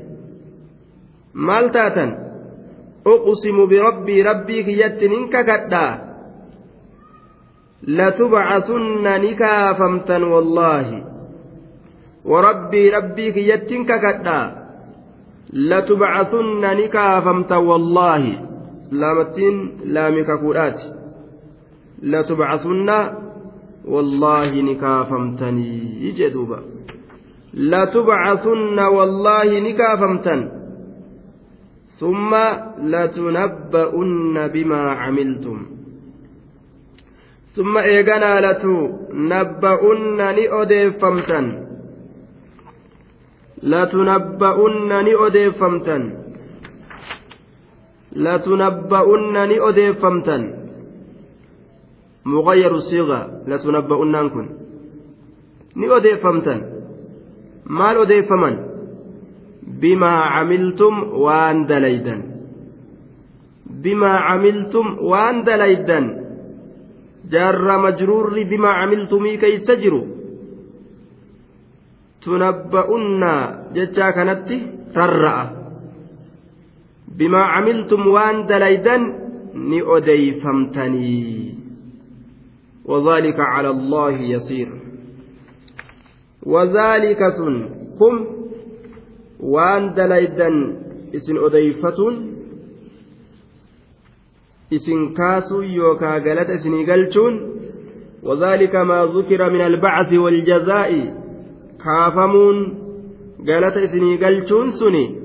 maal taatan uqsimu birabbii rabbii kiyyatti nin kakadhaa latubcasunna ni kaafamtan wallaahi warabbii rabbii kiyyattin kakadhaa latubcasunna ni kaafamtan wallaahi laamattiin laami kakuudhaati latubcasunna wallaahi ni kaafamtanii jedhuuba latubcasunna wallaahi ni kaafamtan ثم لتنبؤن بما عملتم ثم إيغانا لتنبؤن نئوديفمتن لتنبؤن نئوديفمتن لتنبؤن نئوديفمتن مغير الصيغة لتنبؤن كن نئوديفمتن maal odeeffaman bimaa camiltum waan dalaydan bimaa camiltum waan dalaydan jaarra majruurri bimaa camiltumii keeysa jiru tunabba'unnaa jechaa kanatti rarra'a bimaa camiltum waan dalaydan ni odeeyfamtanii وذلك على الله يسير وذلك كم وان دليدا اسن أديفتون اسن كاسو يوكا قالت اسن قلتون وذلك ما ذكر من البعث والجزاء كافمون قالت اسن قلتون سني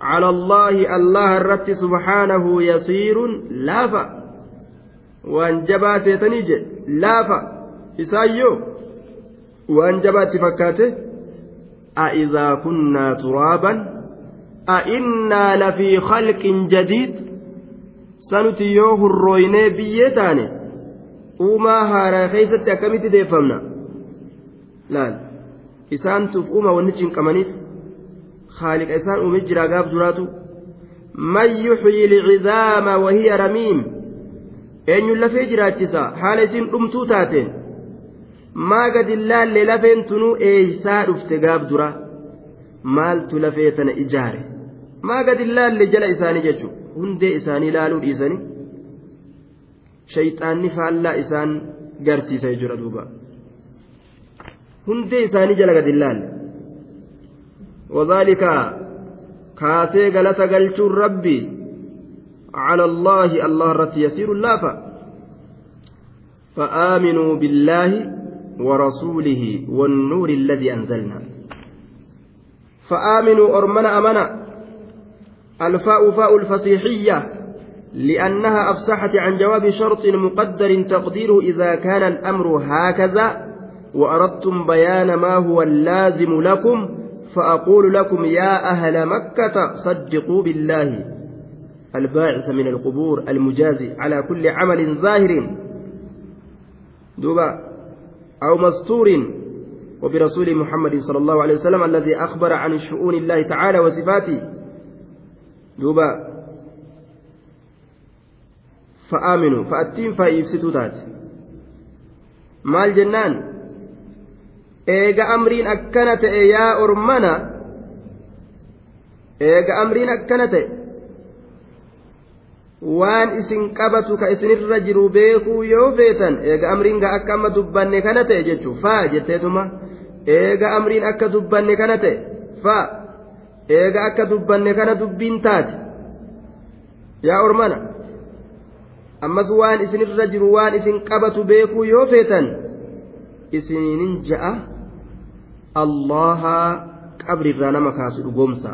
على الله الله الرت سبحانه يسير لافا وان جبات يتنيج لافا إسايو وان جبات فكاته أإذا كنا ترابا أإنا لفي خلق جديد سنتيوه الرويني بيتاني وما هارا خيست أكمت ديفمنا لا إسان تفؤما ونجن كمانيت خالق إسان أمجرا قاب زراتو من يحيي العظام وهي رميم أن يلفي جراتشسا حال إسين أمتو تاتين ما قد اللال لفين تنو إيسا رفت قاب زرا مالت لفيتنا إجاري ما قد اللال لجل إساني ججو هندي إساني لالو إساني shayxaanni faallaa isaan garsiisa jira duuba. Hundee isaanii jala gad hin laalle وذلك كاسي غلط قلتون ربي على الله الله رت يسير اللافة فآمنوا بالله ورسوله والنور الذي أنزلنا. فآمنوا أرمنا أمنا الفاء فاء الفصيحية لأنها أفسحت عن جواب شرط مقدر تقديره إذا كان الأمر هكذا وأردتم بيان ما هو اللازم لكم فأقول لكم يا أهل مكة صدقوا بالله. الباعث من القبور المجازي على كل عمل ظاهر. دوبا أو مستور وبرسول محمد صلى الله عليه وسلم الذي أخبر عن شؤون الله تعالى وصفاته. دوبا. فآمنوا. فأتين فايفستوا تات مال جنان. eega amriin akkana ta'e yaa ormana eega amriin akkana waan isin qabatu ka isinirra jiru beekuu yoo feetan eega amriin ga akka amma dubbanne kana ta'e jechuu faa jetteetuma. Eega amriin akka dubbanne kana ta'e faa. Eega akka dubbanne kana dubbiin taate. Yaa ormana ammas waan isinirra jiru waan isin qabatu beekuu yoo feetan isiniin ja'a allaha qabrirraa nama kaasu dhugoomsa.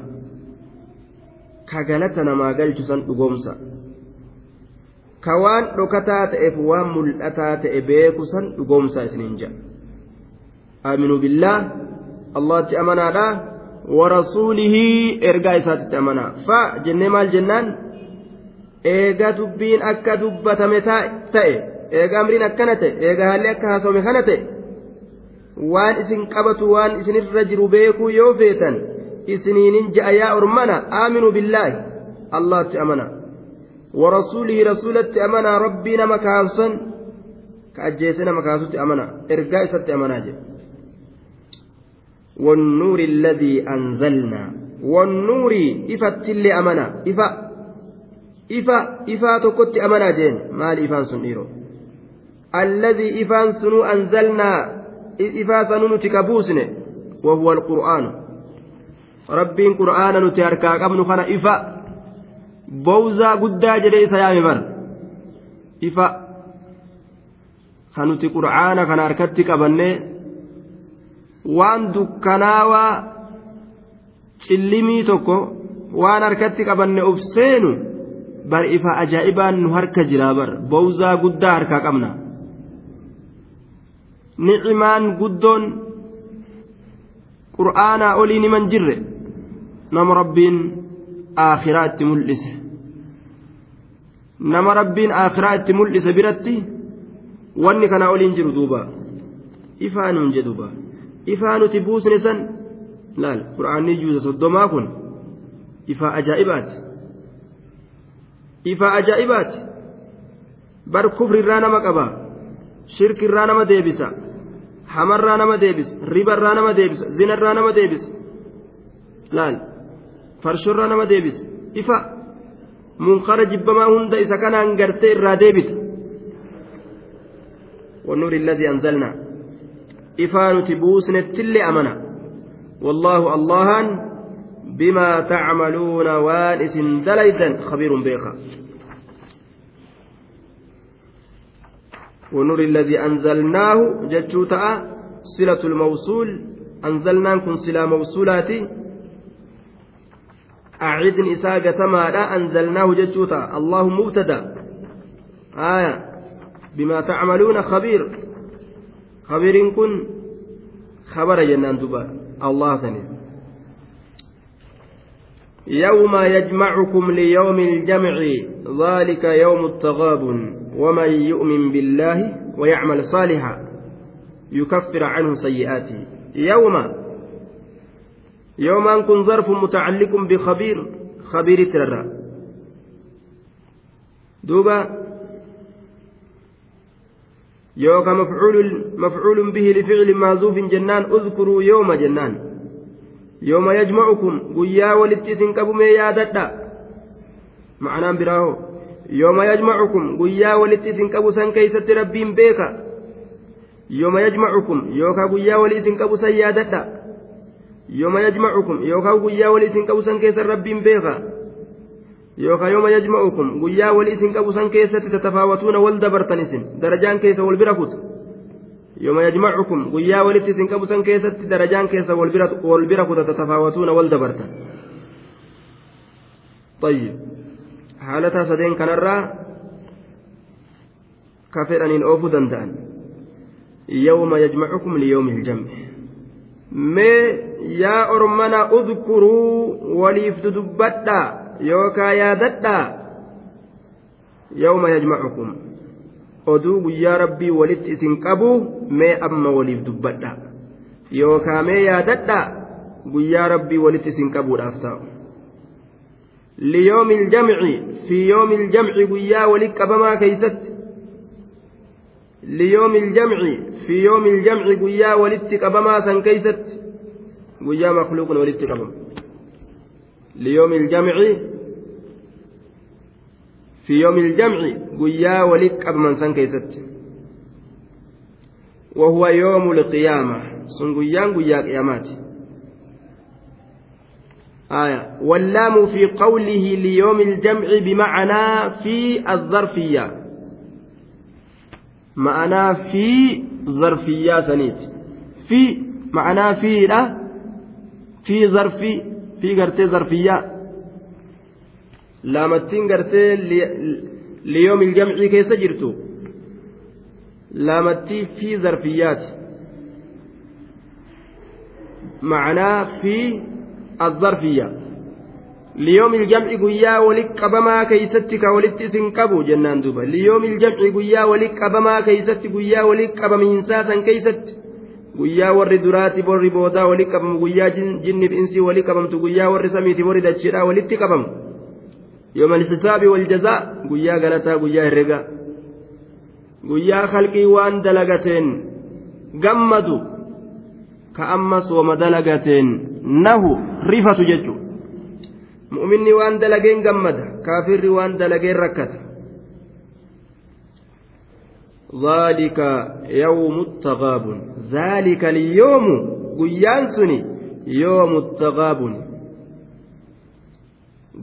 Ka galata namaa galchu san dhugoomsa ka waan dhokataa ta'eef waan mul'ataa ta'e beeku san dhugoomsa isiniin ja'a. Aaminuu billaah allahatti amanaadha. Warasuulihi ergaa isaatitti amanaa fa jennee maal jennaan? Eega dubbiin akka dubbatame ta'e eega amriin akkana ta'e eega haalli akka haasawame kana ta'e waan isin qabatu waan isinirra jiru beekuu yoo feetan isiniinin ja'a yaa ormana? Aaminuu billaahi allahatti amana nama kaasusan ka ajjeese nama kaasutti amana ergaa isatti amanaa jedhe والنور الذي أنزلنا والنور إفت اللي أمنا إفا إفا إفا تكت أمنا جين مال إفان سنيرو. الذي إفان سنو أنزلنا إفا سنو نتكبوسن وهو القرآن. ربين قرآن نتهركا قبل خنا bowzaa guddaa jedhe isa yaame bar ifa kanuti qur'aana kana harkatti qabanne waan dukkanaawaa cillimii tokko waan harkatti qabanne ubseenu bar ifa ajaa'ibaan nu harka jiraa bar. Bowzaa guddaa harkaa qabna. Ni'imaan guddoon qur'aanaa olii niman jirre nama rabbiin aakhiraatti mul'ise. Nama rabbiin aakhiraa itti mul'ise biratti wanni kanaa oliin jiru duuba. Ifaanuun jedhuuba. ifaa nuti buusne san laal? Qura'aanni juuza soddomaa kun ifaa ajaa'ibaati. Ifaa ajaa'ibaati. Bar kufrirraa nama qaba. Shirkirraa nama deebisa. Hamarraa nama deebisa. Ribarraa nama deebisa. Zinarraa nama deebisa. Laal? Farshorraa nama deebisa. Ifa jibbamaa hunda isa kanaan gartee irraa deebita والنور الذي أنزلنا. إفانة بوسنة تل أمنا. والله اللهان بما تعملون وانس دليدا خبير بيخا. والنور الذي أنزلناه جتشوتا صلة الموصول. أنزلنا كن صلة موصولاتي. أعد إساءة تمالا أنزلناه جتشوتا. الله مبتدأ. آية. بما تعملون خبير. خبير كن. خبر جنان دبا الله سنة. يوم يجمعكم ليوم الجمع. ذلك يوم التغاب. ومن يؤمن بالله ويعمل صالحا يكفر عنه سيئاته. يوم يوم أنكم ظرف متعلق بخبير خبير ترى. دوبا يوكا مفعول مفعول به لفعل معذوف جنان اذكروا يوم جنان. يوم يجمعكم قيا ولتسن كبمي يادتا معنى براهو. يوم يجمعكم قيا ولتسن كبسن كيست ربين بيكا. يوم يجمعكم يوكا قيا ولتسن كبسن يادتا yajma'ukum guyyaa wali isin qabu san keessatti tatafaawatuuna wal dabartan isin darajaan keessa wal bira kuta yooma yajmacukum guyyaa walitti isin qabu san keessatti darajaan keessa wal bira kuta tatafaawatuuna wal dabartan طيب حالتها سدين كنرا كفر أن أوفوا دندان يوم يجمعكم ليوم الجمع mee yaa ormana udkuruu waliif dudubbadha yookaa yaadadha yawma yajmacukum oduu guyyaa rabbii walitti isin qabu mee amma waliif dubbadha yookaa mee yaadadha guyyaa rabbii walitti isin qabuudhaaf ta'u liyoomi iljamci fi yoomi iljamci guyyaa walit qabamaa keeysatti ليوم الجمع في يوم الجمع قيا ولدت قبما مخلوق ولدت قبما ليوم الجمع في يوم الجمع قيا ولدت قبما سنكيست وهو يوم القيامة. سنقيان قيا قيامات. آية. واللام في قوله ليوم الجمع بمعنى في الظرفية. ma'anaa fi zarfiyyaa saniiti fi ma'anaa fiidha fi zarfii fi gartee zarfiyyaa laamattiin gartee liyoomil jamcii keessa jirtu laamattii fi zarfiyyaati ma'anaa fi azzarfiyyaa liyoomil jamci guyyaa walitti qabamaa keeysatti ka walitti isin qabu jennaan duuba liyoomil jamci guyyaa walitti qabamaa keeysatti guyyaa walitti qabamiinsaa san keeysatti guyyaa warri duraati warri boodaa walitti qabamu guyyaa jinniif insii walitti qabamtu guyyaa warri samiiti warri dachiidhaa walitti qabamu yoomal xisaabi wal jazaa guyyaa galataa guyyaa herrega guyyaa halqii waan dalagateen gammadu ka ammas wama dalagateen nahu rifatu jechuudha. mu'minni waan dalageen gammada kaafirri waan dalageen rakkata ذلك يوم التغابن ذلك اليوم قيان سني يوم التغابن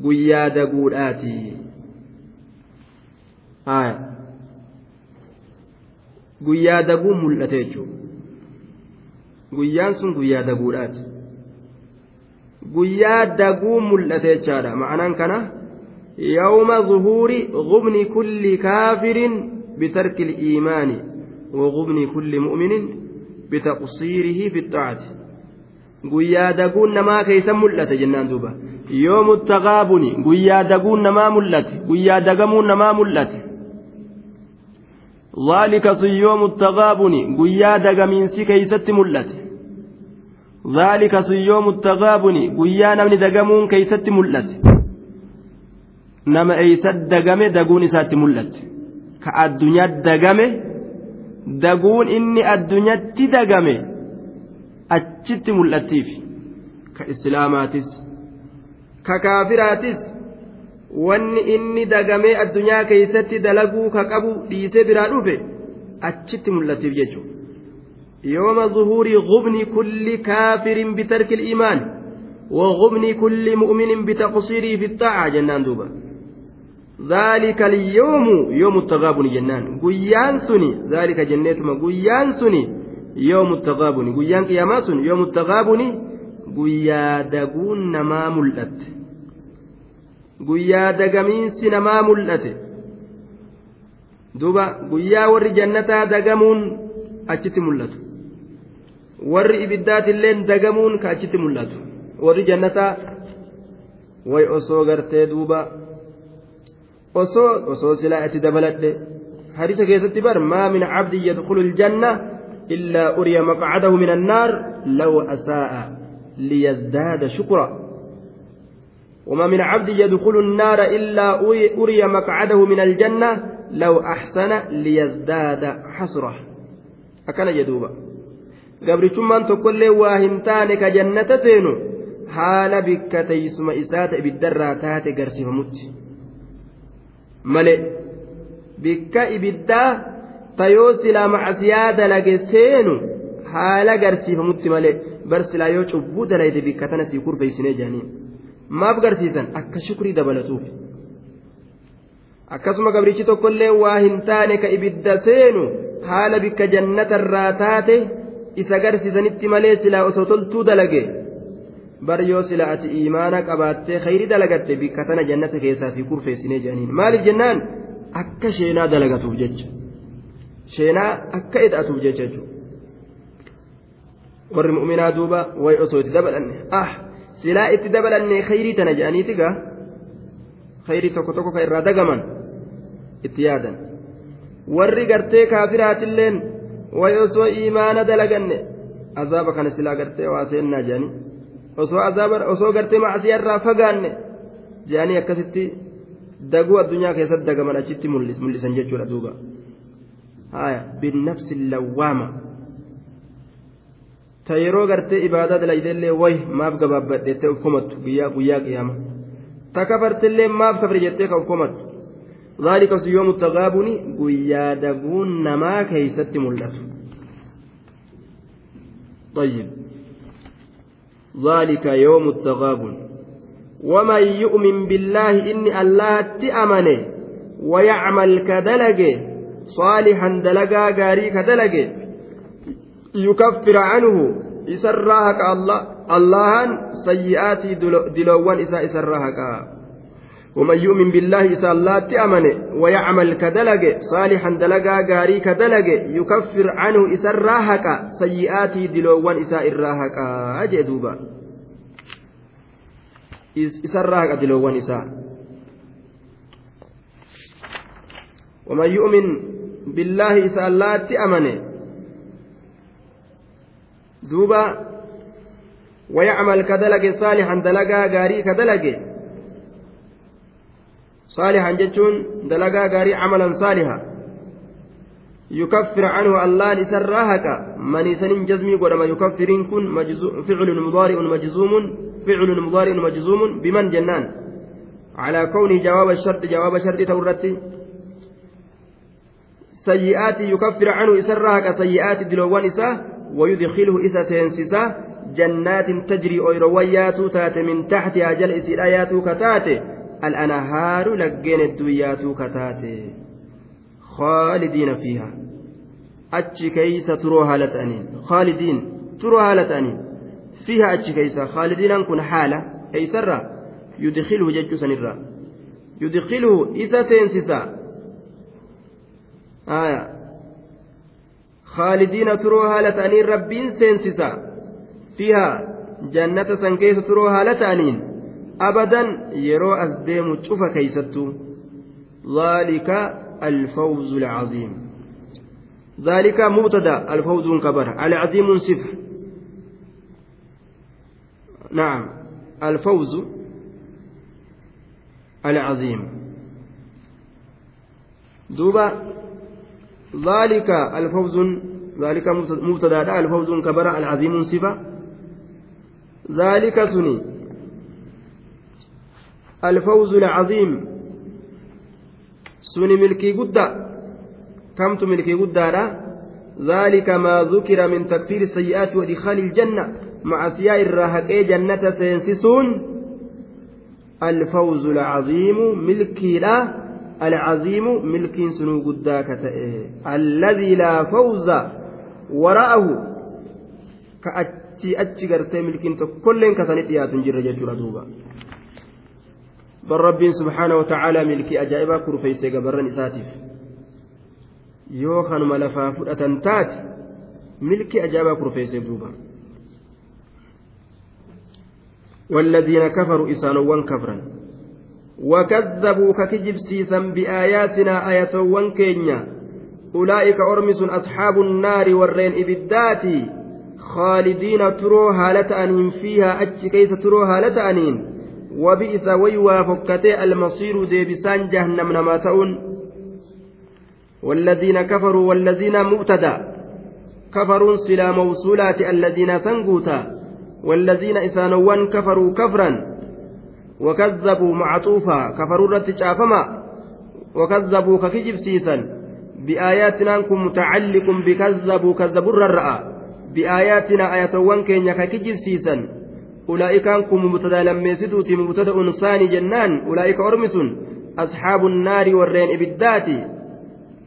قيا دقولاتي آية قيا دقوم ملتيجو قيان سن قيا دقولاتي guyyaa daguu mul'ate jechaadha. ma'anaan kana yawma zuhuuri gubni kulli kaafirin bitarki liimaani wagubni kulli mu'minin bitaqsiirihi fi xaacati guyyaa daguun namaa keeysa mul'ate jennaan duuba yoomu taqaabuni guyyaa daguun namaa mul'ate guyyaa dagamuun namaa mul'ate ذلك صيوم التغابن قيا دقمينسي كيست ملت ذلك صيوم التغابن قيا نمني دقمون كيست ملت نما ايسد دقمه دقون اسات ملت كالدنيا دقمه daguun inni addunyatti dagame achitti mul'attiif ka islaamaatis ka kaafiraatis wanni inni dagamee addunyaa keeysatti dalaguu ka qabu dhiisee biraa dhufe achitti mul'atiif jechuudha yooma zuhurii gubni kulli kaafirin bitarki iimaan وغبن كل مؤمن بتقصيره في الطاعة جنان دوبا ذلك اليوم يوم التغابن جنان قيان سني ذلك جنتما قيان سني يوم التغابن قيان قياما سني يوم التغابن قيا دقون نما ملأت guyyaa dagamiinsi namaa mul'ate duuba guyyaa warri jannataa dagamuun achitti mul'atu warri ibiddaatillee dagamuun ka achitti mul'atu warri jannataa way osoo gartee duuba osoo osoo silaa itti dabaladhe hadiisa keessatti bar maa min cabdin yadkhulu ljanna illaa uriya maqcadahu min annaar law asaa'a liyazdaada shukra وما من عبد يدخل النار إلا أري مقعده من الجنة لو أحسن ليزداد حسرة أكن جدوبا gabrichummaan tokkollee waa hin taane ka jannata seenu haala bikka teeysuma isaata ibiddarraa taate garsiifamutti male bikka ibiddaa tayoo silaa macasiyaa dalage seenu haala garsiifamutti male bar silaa yoo cubbuu dalayde bikka tana sii kurfeeysinee jedhaniin maaf garsiisan akka shukrii dabalatuuf akkasuma gabrichi tokkollee waa hin taane ka ibidda seenu haala bikka jannatarraa taate isa garsiisanitti malee silaa osoo toltuu dalage bar yoo sila ati imaana qabaattee khayri dalagatte bikka tana jannata keessaa si kurfeessinee jedhaniin maaliif jennaan akka sheenaa dalagatuuf jecha sheenaa akka eda'atuuf jecha jechuudha warri mu'minaa duuba way osoo itti dabalanne ah silaa itti dabalanne khayrii tana jedhaniiti gaa khayrii tokko tokko ka irraa dagaman itti yaadan warri gartee kaafiraatilleen way osoo imaana dalaganne azaaba kana silaa gartee waa seennaa jedhanii osoo azaaba osoo gartee macsiyarraa fagaanne jedhanii akkasitti daguu addunyaa keessatti dagaman achitti mul'isan jechuudha duuba haya binnafsi lawwaama ta yeroo gartee ibaadaa dalaydellee way maaf gabaabbadheettee uf komattu guyyaa qiyaama ta kafartillee maaf kafre jettee ka uf komattu ذلك يوم التغابن قيا دقون نما كيست ملت طيب ذلك يوم التغابن. ومن يؤمن بالله إن الله تأمنه ويعمل كدلجه صالحا دلجا غاري كدلجه يكفر عنه إسراهك الله اللهان سيئات دلوان إسا إسراهك ومن يؤمن بالله إسا الله تأمن ويعمل كدلج صالحا دلجا غاري كدلج يكفر عنه إسراهك سيئات دلوان إسا إراهك أجي دوبا. إسراهك دلوان إسا ومن يؤمن بالله الله تأمن duuba ويعمل كدلج صالحا دلجا غاري كدلج صالحا جتون دلجا غاري عملا صالحا. يكفر عنه الله لسراهك. من سن جزمي ولما يكفرين كن فعل مضارع مجزوم فعل مضارع مجزوم بمن جنان؟ على كونه جواب الشرط جواب شرط تورتي. سيئات يكفر عنه إسراهك سيئات دلوان إساه ويدخله إذا سينسسا جنات تجري أيرويات تات من تحتها جل إسرايات كتات الأنهار لقين الدويات كتات خالدين فيها. أتش كيس تروها لتأنين خالدين تروها لتأنين فيها أتش كيس خالدين أنكن حالة. أي سرة يدخله جج سنرا يدخله إذا سينسسا آية. خالدين تروها لتانين ربين سينسسا فيها جنة سنكيس تروها أبدا يرو أزديم تشوف كيستو. ذلك الفوز العظيم. ذلك مبتدا الفوز كبر العظيم صفر. نعم. الفوز العظيم. دوبا. ذلك الفوز ذلك مبتدا الفوز كبر العظيم صفة. ذلك سني. الفوز العظيم. سن ملكي قدّا كمت ملكي قدّا ذلك ما ذكر من تكفير السيئات وإدخال الجنة. مع سياء الراهقين جنة سينسسون الفوز العظيم ملكي لا العظيم ملك سنو قداك الذي لا فوز وراءه. كأتي أتي قرتي ملك كل كسنت يا تنجر دوبا. بل رب سبحانه وتعالى ملكي أجائبا كرفيسي قبرن إساتف kanuma lafaa fudhatan taate milki ajaa'ibaa kurfeesseef duuba والذين كفروا إسانوان كفرا. وكذبوا ككجب سيسا بآياتنا آية كينيا. أولئك أرمس أصحاب النار والرين إبداتي. خالدين ترو هالة أنهم فيها أتش كيس ترو هالة أنين وبئس ويوا فكتي المصير ديبسان جهنم نما والذين كفروا والذين مبتدا. كفروا سلا موصولات الذين سنقوتا. والذين إسانوان كفروا كفرا. وكذبوا معطوفا. كفروا رتشافما وكذبوا ككجب سيسا. بآياتنا أنكم متعلق بكذبوا. كذبوا الرأى بآياتنا آياتوان كينيا ككجب سيسا. أولئك أنكم مبتدا لميسدوتي مبتدا ثاني جنان. أولئك أرمس أصحاب النار والرين إبداتي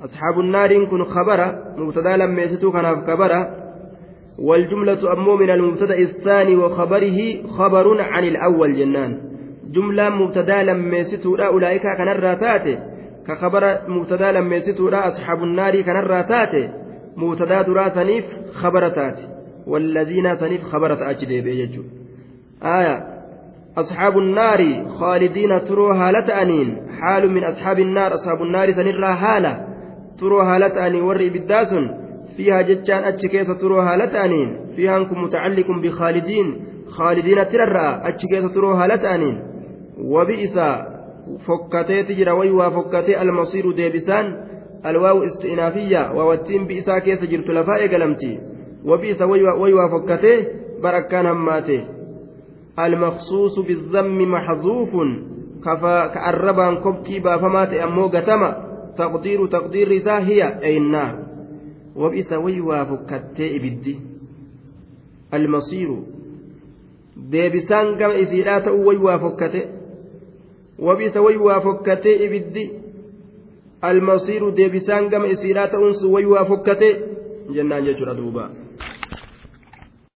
أصحاب النار كن خبرا مبتدا لما يستو كان خبرا والجملة أمو من المبتدأ الثاني وخبره خبر عن الأول جنان. جملة مبتدا لما يستو أولئك كان الراتات. كخبر مبتدا لما يستو أصحاب النار كان الراتات. مبتدأ درا سنيف خبرتات. والذين سنيف خبرت أجدي بيجو آية أصحاب النار خالدين تروها لتأنين حال من أصحاب النار أصحاب النار سنرها هالة turoo haala ta'anii warri ibiddaa sun fiihaa jechaan achi keessa turoo haala ta'aniin fiihaan kun mutacalliqun bikhaalidiin khaalidiinatti rarra'a achi keessa turoo haala ta'aniin wabi'isa fokkateeti jira way waa fokkatee almasiiru deebisaan alwaawu isti'inaafiyya waawattiin bi'isaa keessa jirtu lafaa eegalamti wabi'isa way المخصوص بالذم محذوف كأربان كبكي بافما تأمو قتما تقدير تقدير isaa hiya ay النار وبئس ويوا فكتي إبدي المصير isiidhaa ta'uu waywaa fokkate wabisa waywaa fokkatee ibiddi almasiiru deebisaan gama isiidhaa ta'uun sun waywaa fokkate jennaan jechuudha duuba